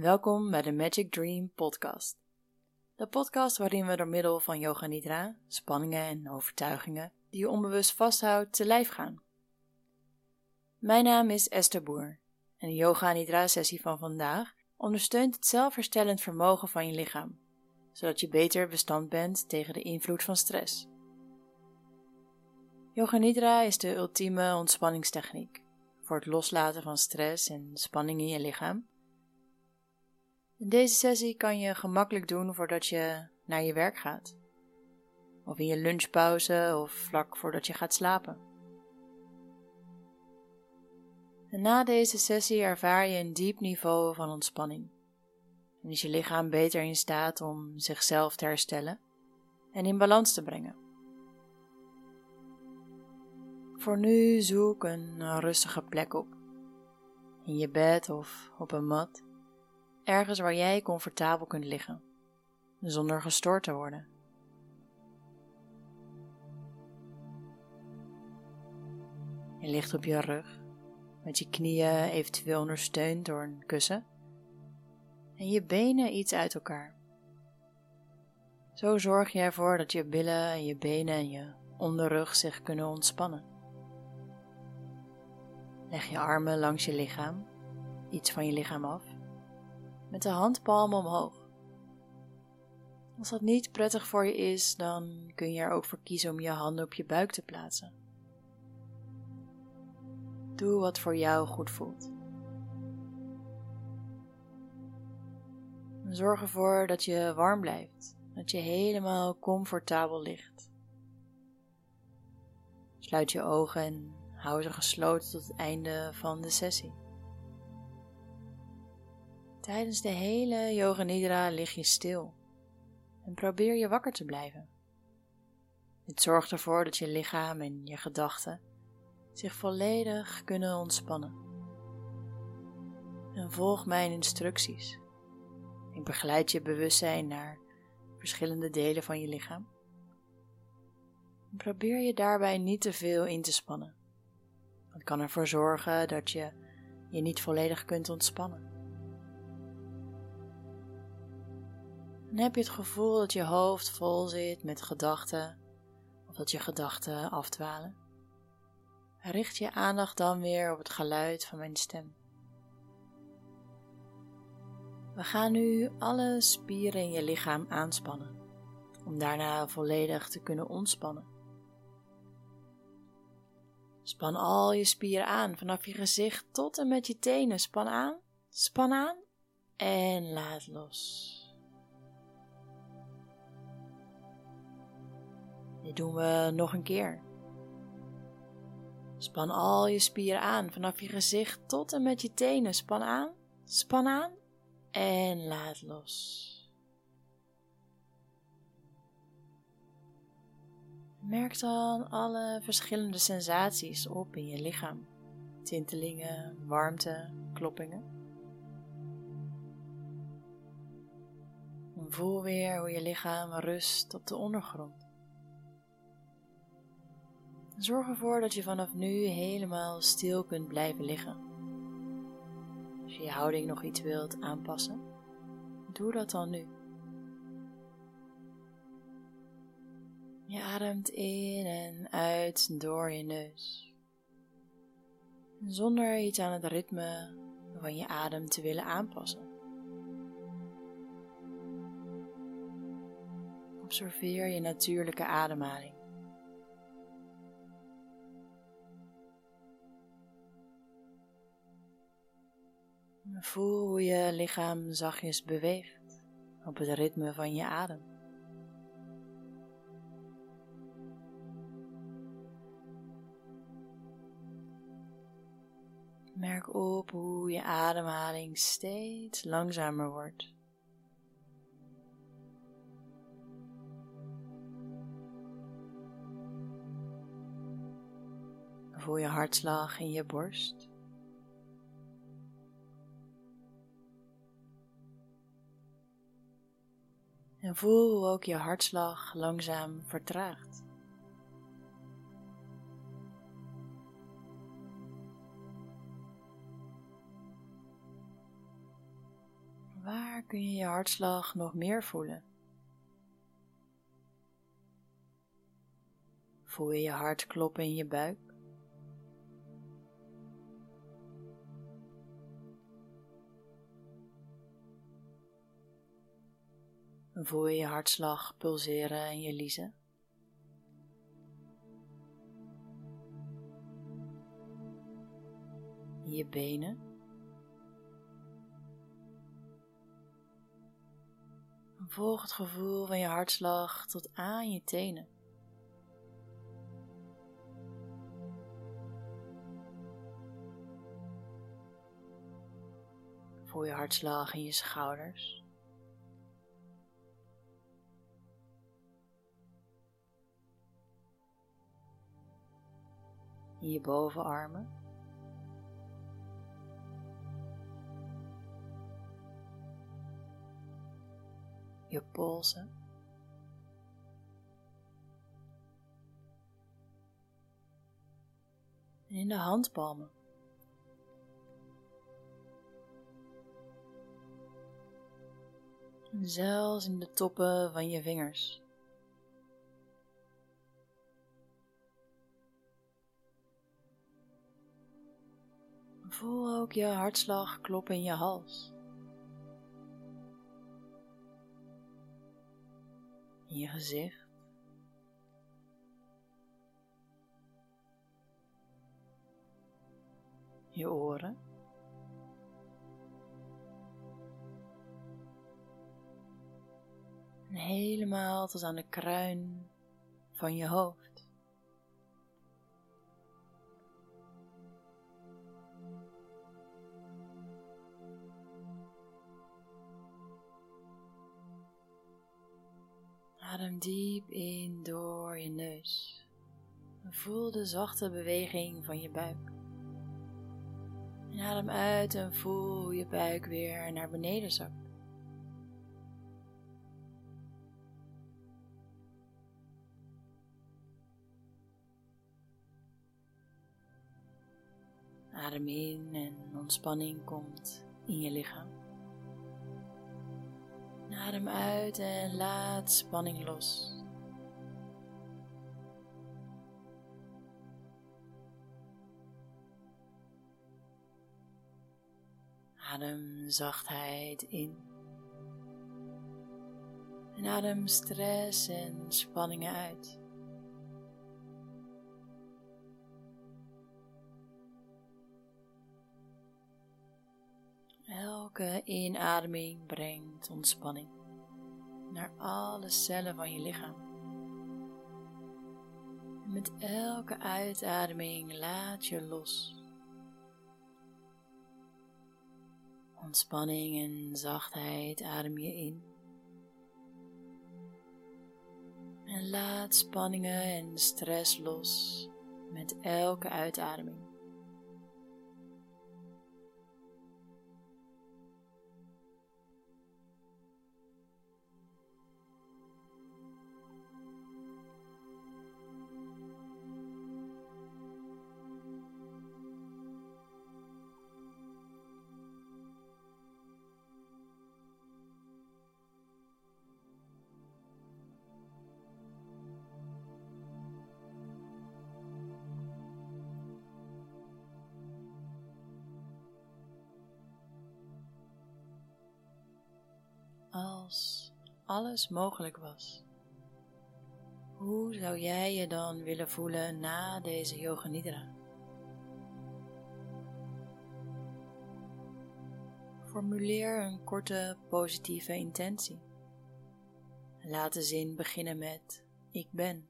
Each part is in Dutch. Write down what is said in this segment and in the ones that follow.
Welkom bij de Magic Dream Podcast. De podcast waarin we door middel van yoga nidra, spanningen en overtuigingen die je onbewust vasthoudt, te lijf gaan. Mijn naam is Esther Boer en de yoga nidra sessie van vandaag ondersteunt het zelfherstellend vermogen van je lichaam, zodat je beter bestand bent tegen de invloed van stress. Yoga nidra is de ultieme ontspanningstechniek voor het loslaten van stress en spanning in je lichaam deze sessie kan je gemakkelijk doen voordat je naar je werk gaat. Of in je lunchpauze of vlak voordat je gaat slapen. En na deze sessie ervaar je een diep niveau van ontspanning. En is je lichaam beter in staat om zichzelf te herstellen en in balans te brengen. Voor nu zoek een rustige plek op. In je bed of op een mat ergens waar jij comfortabel kunt liggen, zonder gestoord te worden. Je ligt op je rug, met je knieën eventueel ondersteund door een kussen en je benen iets uit elkaar. Zo zorg je ervoor dat je billen en je benen en je onderrug zich kunnen ontspannen. Leg je armen langs je lichaam, iets van je lichaam af met de handpalmen omhoog. Als dat niet prettig voor je is, dan kun je er ook voor kiezen om je handen op je buik te plaatsen. Doe wat voor jou goed voelt. Zorg ervoor dat je warm blijft, dat je helemaal comfortabel ligt. Sluit je ogen en hou ze gesloten tot het einde van de sessie. Tijdens de hele Yoga Nidra lig je stil en probeer je wakker te blijven. Dit zorgt ervoor dat je lichaam en je gedachten zich volledig kunnen ontspannen. En volg mijn instructies. Ik begeleid je bewustzijn naar verschillende delen van je lichaam. Probeer je daarbij niet te veel in te spannen. Dat kan ervoor zorgen dat je je niet volledig kunt ontspannen. Dan heb je het gevoel dat je hoofd vol zit met gedachten of dat je gedachten afdwalen. Richt je aandacht dan weer op het geluid van mijn stem. We gaan nu alle spieren in je lichaam aanspannen, om daarna volledig te kunnen ontspannen. Span al je spieren aan, vanaf je gezicht tot en met je tenen. Span aan, span aan en laat los. Dit doen we nog een keer. Span al je spieren aan, vanaf je gezicht tot en met je tenen. Span aan, span aan en laat los. Merk dan alle verschillende sensaties op in je lichaam. Tintelingen, warmte, kloppingen. voel weer hoe je lichaam rust op de ondergrond. Zorg ervoor dat je vanaf nu helemaal stil kunt blijven liggen. Als je je houding nog iets wilt aanpassen, doe dat dan nu. Je ademt in en uit door je neus. Zonder iets aan het ritme van je adem te willen aanpassen. Observeer je natuurlijke ademhaling. Voel hoe je lichaam zachtjes beweegt op het ritme van je adem. Merk op hoe je ademhaling steeds langzamer wordt. Voel je hartslag in je borst. En voel hoe ook je hartslag langzaam vertraagt. Waar kun je je hartslag nog meer voelen? Voel je je hart kloppen in je buik? Voel je je hartslag pulseren in je liezen? Je benen? Volg het gevoel van je hartslag tot aan je tenen. Voel je hartslag in je schouders. In je bovenarmen. Je polsen. En in de handpalmen. En zelfs in de toppen van je vingers. Voel ook je hartslag kloppen in je hals. In je gezicht. Je oren. En helemaal tot aan de kruin van je hoofd. Adem diep in door je neus. Voel de zachte beweging van je buik. En adem uit en voel je buik weer naar beneden zakt. Adem in en ontspanning komt in je lichaam. Adem uit en laat spanning los. Adem zachtheid in. En adem stress en spanningen uit. Elke inademing brengt ontspanning naar alle cellen van je lichaam. Met elke uitademing laat je los. Ontspanning en zachtheid adem je in. En laat spanningen en stress los met elke uitademing. Als alles mogelijk was, hoe zou jij je dan willen voelen na deze yoga nidra? Formuleer een korte positieve intentie. Laat de zin beginnen met ik ben.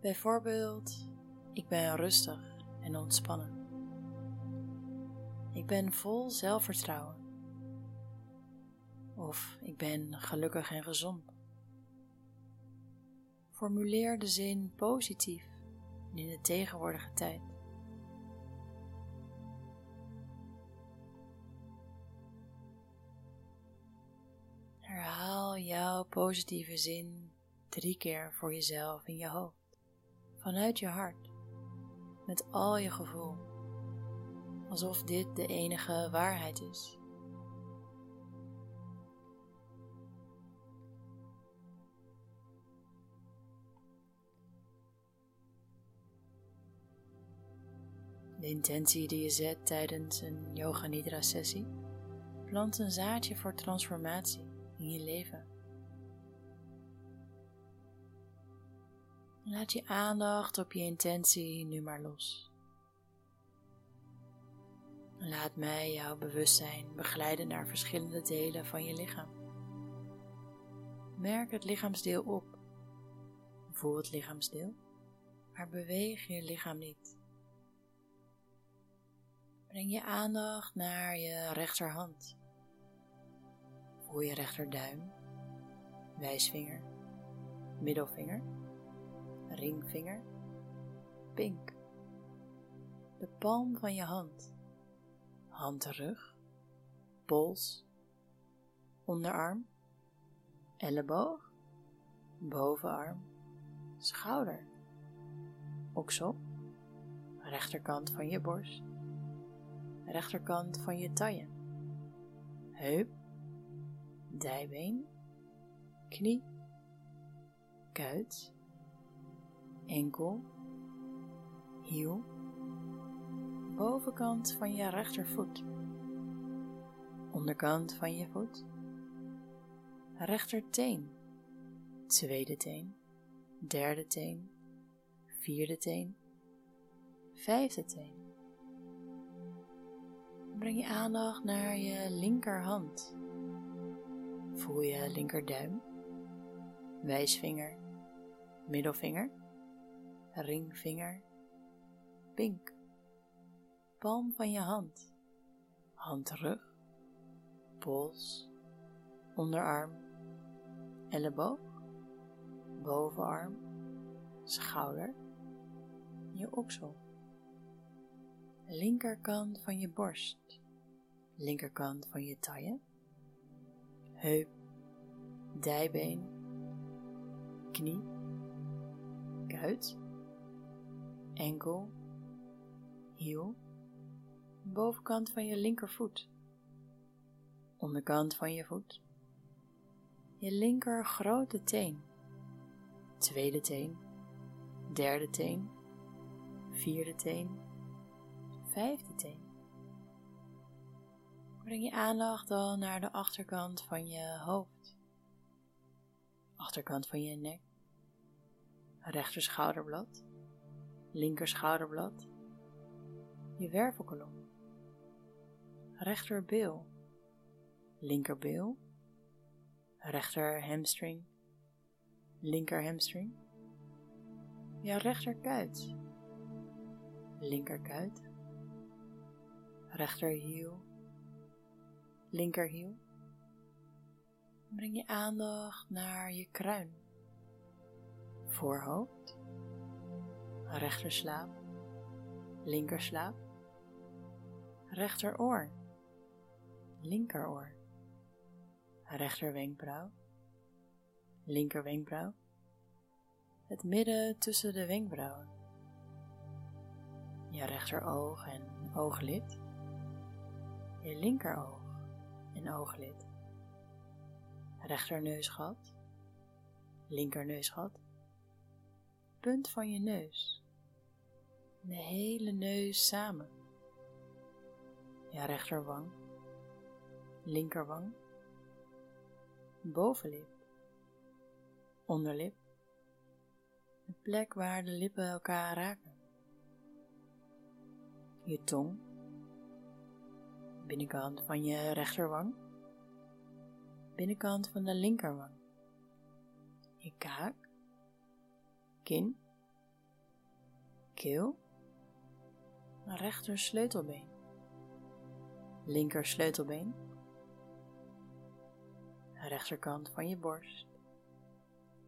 Bijvoorbeeld, ik ben rustig en ontspannen. Ik ben vol zelfvertrouwen of ik ben gelukkig en gezond. Formuleer de zin positief in de tegenwoordige tijd. Herhaal jouw positieve zin drie keer voor jezelf in je hoofd, vanuit je hart, met al je gevoel, alsof dit de enige waarheid is. De intentie die je zet tijdens een Yoga Nidra sessie plant een zaadje voor transformatie in je leven. Laat je aandacht op je intentie nu maar los. Laat mij jouw bewustzijn begeleiden naar verschillende delen van je lichaam. Merk het lichaamsdeel op. Voel het lichaamsdeel, maar beweeg je lichaam niet. Breng je aandacht naar je rechterhand. Voel je rechterduim, wijsvinger, middelvinger, ringvinger, pink. De palm van je hand, handrug, pols, onderarm, elleboog, bovenarm, schouder, oksel, rechterkant van je borst, rechterkant van je taille, heup, dijbeen, knie, kuit, enkel, hiel, bovenkant van je rechtervoet, onderkant van je voet, rechterteen, tweede teen, derde teen, vierde teen, vijfde teen. Breng je aandacht naar je linkerhand. Voel je linkerduim, wijsvinger, middelvinger, ringvinger, pink, palm van je hand, handrug, pols, onderarm, elleboog, bovenarm, schouder, je oksel, linkerkant van je borst, linkerkant van je taille, heup, dijbeen, knie, kuit, enkel, hiel, bovenkant van je linkervoet, onderkant van je voet, je linker grote teen, tweede teen, derde teen, vierde teen, vijfde teen. Breng je aandacht dan naar de achterkant van je hoofd, achterkant van je nek, rechter schouderblad, linker schouderblad, je wervelkolom, rechterbeel, linkerbeel, rechter hamstring, linker hamstring, je rechterkuit, linkerkuit, rechterhiel, linkerhiel. Breng je aandacht naar je kruin, voorhoofd, rechterslaap, linkerslaap, rechteroor, linkeroor, rechterwenkbrauw, linkerwenkbrauw, het midden tussen de wenkbrauwen, je rechteroog en ooglid, je linkeroog en ooglid, rechterneusgat, linkerneusgat, punt van je neus, de hele neus samen, je rechterwang, linkerwang, bovenlip, onderlip, de plek waar de lippen elkaar raken, je tong, binnenkant van je rechterwang, binnenkant van de linkerwang, je kaak, kin, keel, rechter sleutelbeen, linker sleutelbeen, rechterkant van je borst,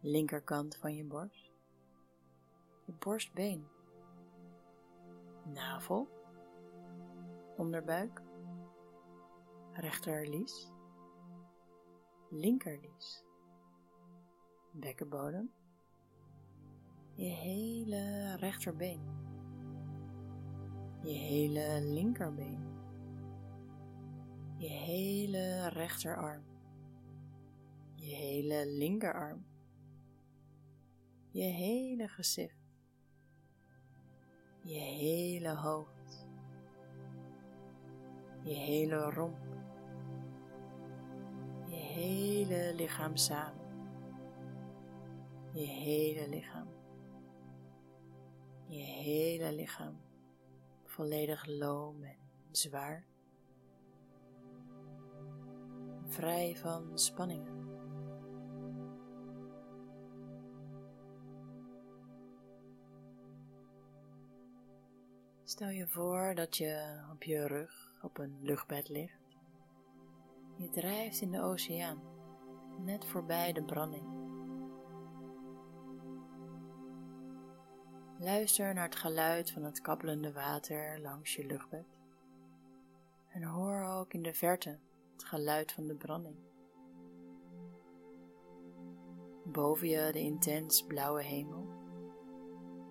linkerkant van je borst, je borstbeen, navel, onderbuik, rechterlies, linkerlies, bekkenbodem, je hele rechterbeen, je hele linkerbeen, je hele rechterarm, je hele linkerarm, je hele gezicht, je hele hoofd, je hele romp, hele lichaam samen, je hele lichaam, je hele lichaam volledig loom en zwaar, vrij van spanningen. Stel je voor dat je op je rug op een luchtbed ligt. Je drijft in de oceaan, net voorbij de branding. Luister naar het geluid van het kabbelende water langs je luchtbed. En hoor ook in de verte het geluid van de branding. Boven je de intens blauwe hemel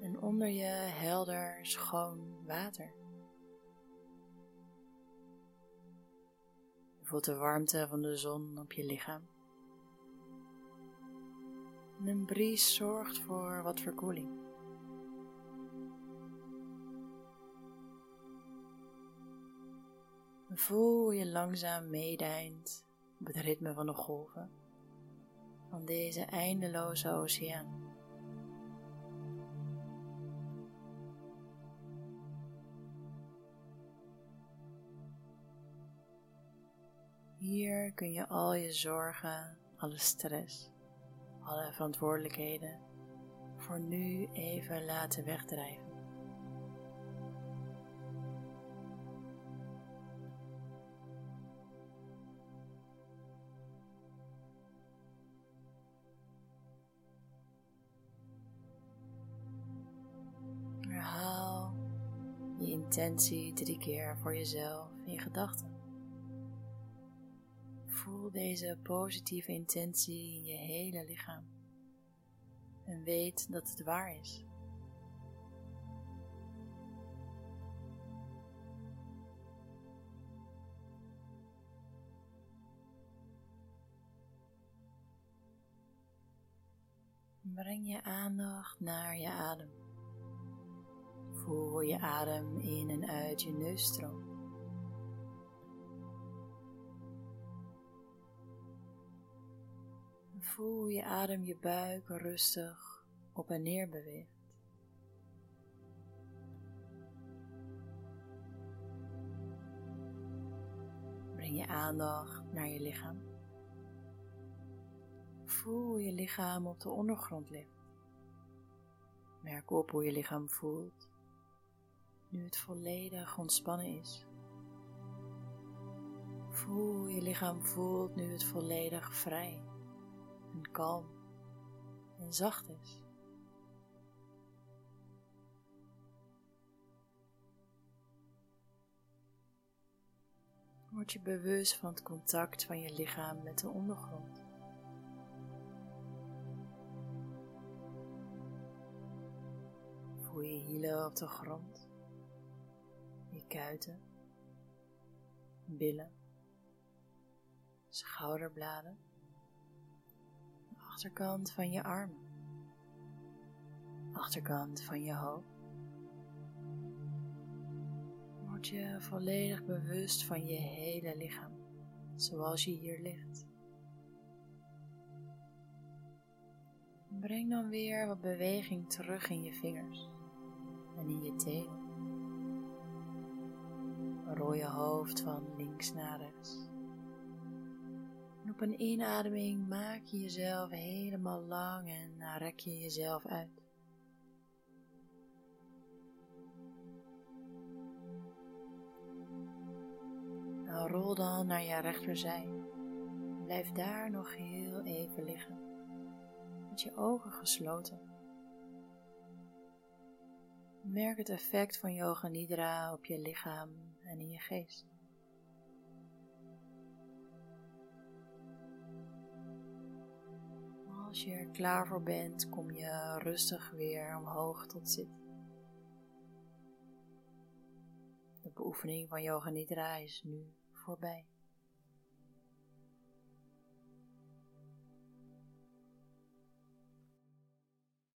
en onder je helder, schoon water. De warmte van de zon op je lichaam. En een bries zorgt voor wat verkoeling. Voel je langzaam meedijnt op het ritme van de golven van deze eindeloze oceaan. Hier kun je al je zorgen, alle stress, alle verantwoordelijkheden voor nu even laten wegdrijven. Herhaal je intentie drie keer voor jezelf in gedachten. Voel deze positieve intentie in je hele lichaam en weet dat het waar is. Breng je aandacht naar je adem. Voel je adem in en uit je neus stroomt. Voel je adem je buik rustig op en neer beweegt. Breng je aandacht naar je lichaam. Voel je lichaam op de ondergrond ligt. Merk op hoe je lichaam voelt nu het volledig ontspannen is. Voel je lichaam voelt nu het volledig vrij kalm en zacht is. Word je bewust van het contact van je lichaam met de ondergrond. Voel je hielen op de grond, je kuiten, billen, schouderbladen achterkant van je armen, achterkant van je hoofd. Word je volledig bewust van je hele lichaam, zoals je hier ligt. Breng dan weer wat beweging terug in je vingers en in je tenen. Rol je hoofd van links naar rechts op een inademing maak je jezelf helemaal lang en rek je jezelf uit. Nou, rol dan naar je rechterzij. Blijf daar nog heel even liggen, met je ogen gesloten. Merk het effect van Yoga Nidra op je lichaam en in je geest. Als je er klaar voor bent, kom je rustig weer omhoog tot zitten. De beoefening van Yoga Nidra is nu voorbij.